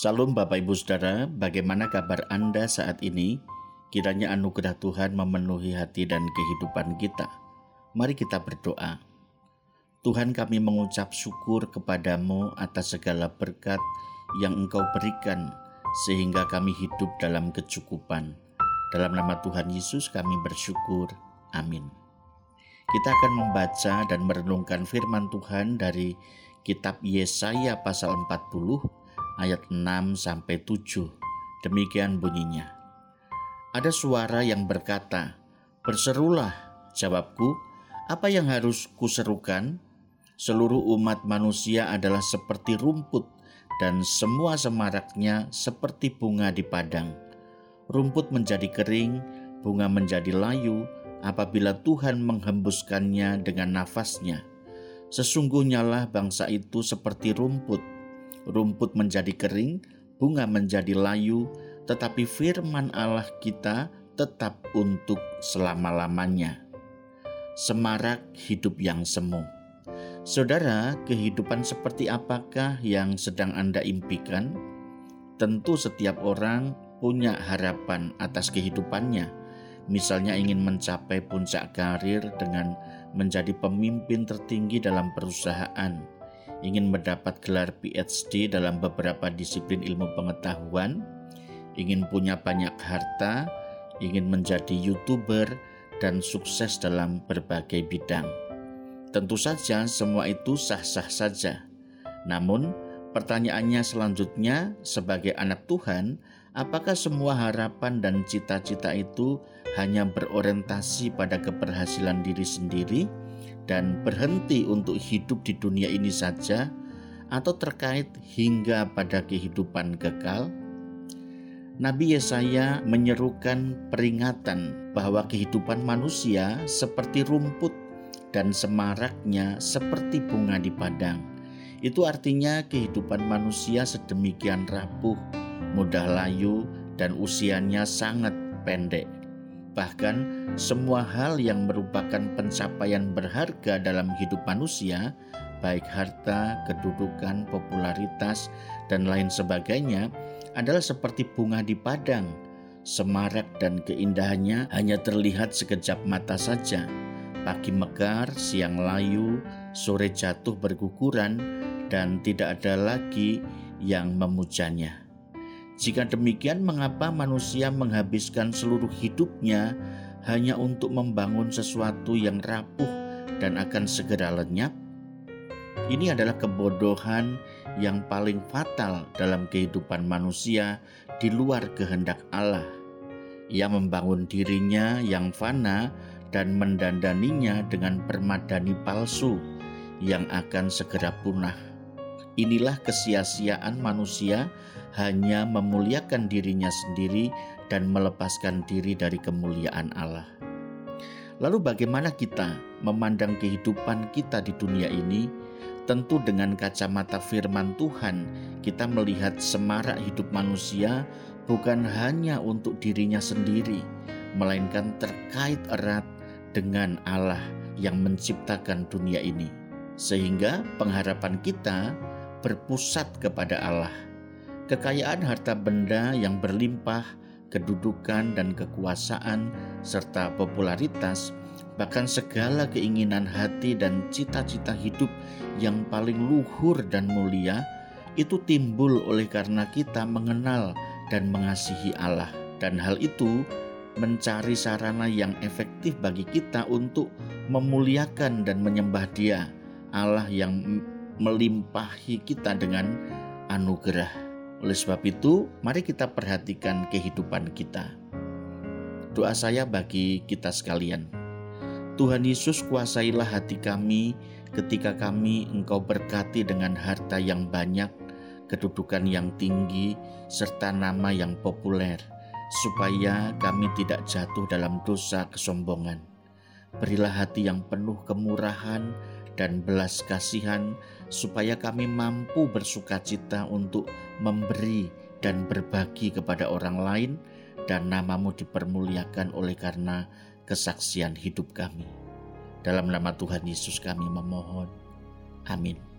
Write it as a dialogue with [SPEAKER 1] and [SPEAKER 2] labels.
[SPEAKER 1] Salam Bapak Ibu Saudara, bagaimana kabar Anda saat ini? Kiranya anugerah Tuhan memenuhi hati dan kehidupan kita. Mari kita berdoa. Tuhan kami mengucap syukur kepadamu atas segala berkat yang engkau berikan sehingga kami hidup dalam kecukupan. Dalam nama Tuhan Yesus kami bersyukur. Amin. Kita akan membaca dan merenungkan firman Tuhan dari kitab Yesaya pasal 40 ayat 6 sampai 7. Demikian bunyinya. Ada suara yang berkata, "Berserulah," jawabku, "apa yang harus kuserukan?" Seluruh umat manusia adalah seperti rumput dan semua semaraknya seperti bunga di padang. Rumput menjadi kering, bunga menjadi layu apabila Tuhan menghembuskannya dengan nafasnya. Sesungguhnya lah bangsa itu seperti rumput rumput menjadi kering, bunga menjadi layu, tetapi firman Allah kita tetap untuk selama-lamanya. Semarak hidup yang semu. Saudara, kehidupan seperti apakah yang sedang Anda impikan? Tentu setiap orang punya harapan atas kehidupannya. Misalnya ingin mencapai puncak karir dengan menjadi pemimpin tertinggi dalam perusahaan, ingin mendapat gelar PhD dalam beberapa disiplin ilmu pengetahuan, ingin punya banyak harta, ingin menjadi YouTuber, dan sukses dalam berbagai bidang. Tentu saja semua itu sah-sah saja. Namun, pertanyaannya selanjutnya sebagai anak Tuhan, apakah semua harapan dan cita-cita itu hanya berorientasi pada keberhasilan diri sendiri? Dan berhenti untuk hidup di dunia ini saja, atau terkait hingga pada kehidupan kekal? Nabi Yesaya menyerukan peringatan bahwa kehidupan manusia seperti rumput dan semaraknya seperti bunga di padang. Itu artinya kehidupan manusia sedemikian rapuh, mudah layu, dan usianya sangat pendek. Bahkan semua hal yang merupakan pencapaian berharga dalam hidup manusia, baik harta, kedudukan, popularitas, dan lain sebagainya, adalah seperti bunga di padang. Semarak dan keindahannya hanya terlihat sekejap mata saja. Pagi mekar, siang layu, sore jatuh berguguran, dan tidak ada lagi yang memujanya. Jika demikian, mengapa manusia menghabiskan seluruh hidupnya hanya untuk membangun sesuatu yang rapuh dan akan segera lenyap? Ini adalah kebodohan yang paling fatal dalam kehidupan manusia di luar kehendak Allah. Ia membangun dirinya yang fana dan mendandaninya dengan permadani palsu yang akan segera punah. Inilah kesia-siaan manusia hanya memuliakan dirinya sendiri dan melepaskan diri dari kemuliaan Allah. Lalu, bagaimana kita memandang kehidupan kita di dunia ini? Tentu, dengan kacamata firman Tuhan, kita melihat semarak hidup manusia bukan hanya untuk dirinya sendiri, melainkan terkait erat dengan Allah yang menciptakan dunia ini, sehingga pengharapan kita berpusat kepada Allah kekayaan harta benda yang berlimpah, kedudukan dan kekuasaan, serta popularitas, bahkan segala keinginan hati dan cita-cita hidup yang paling luhur dan mulia, itu timbul oleh karena kita mengenal dan mengasihi Allah. Dan hal itu mencari sarana yang efektif bagi kita untuk memuliakan dan menyembah Dia, Allah yang melimpahi kita dengan anugerah. Oleh sebab itu, mari kita perhatikan kehidupan kita. Doa saya bagi kita sekalian. Tuhan Yesus kuasailah hati kami ketika kami engkau berkati dengan harta yang banyak, kedudukan yang tinggi, serta nama yang populer, supaya kami tidak jatuh dalam dosa kesombongan. Berilah hati yang penuh kemurahan dan belas kasihan, supaya kami mampu bersuka cita untuk memberi dan berbagi kepada orang lain, dan namamu dipermuliakan oleh karena kesaksian hidup kami. Dalam nama Tuhan Yesus kami memohon. Amin.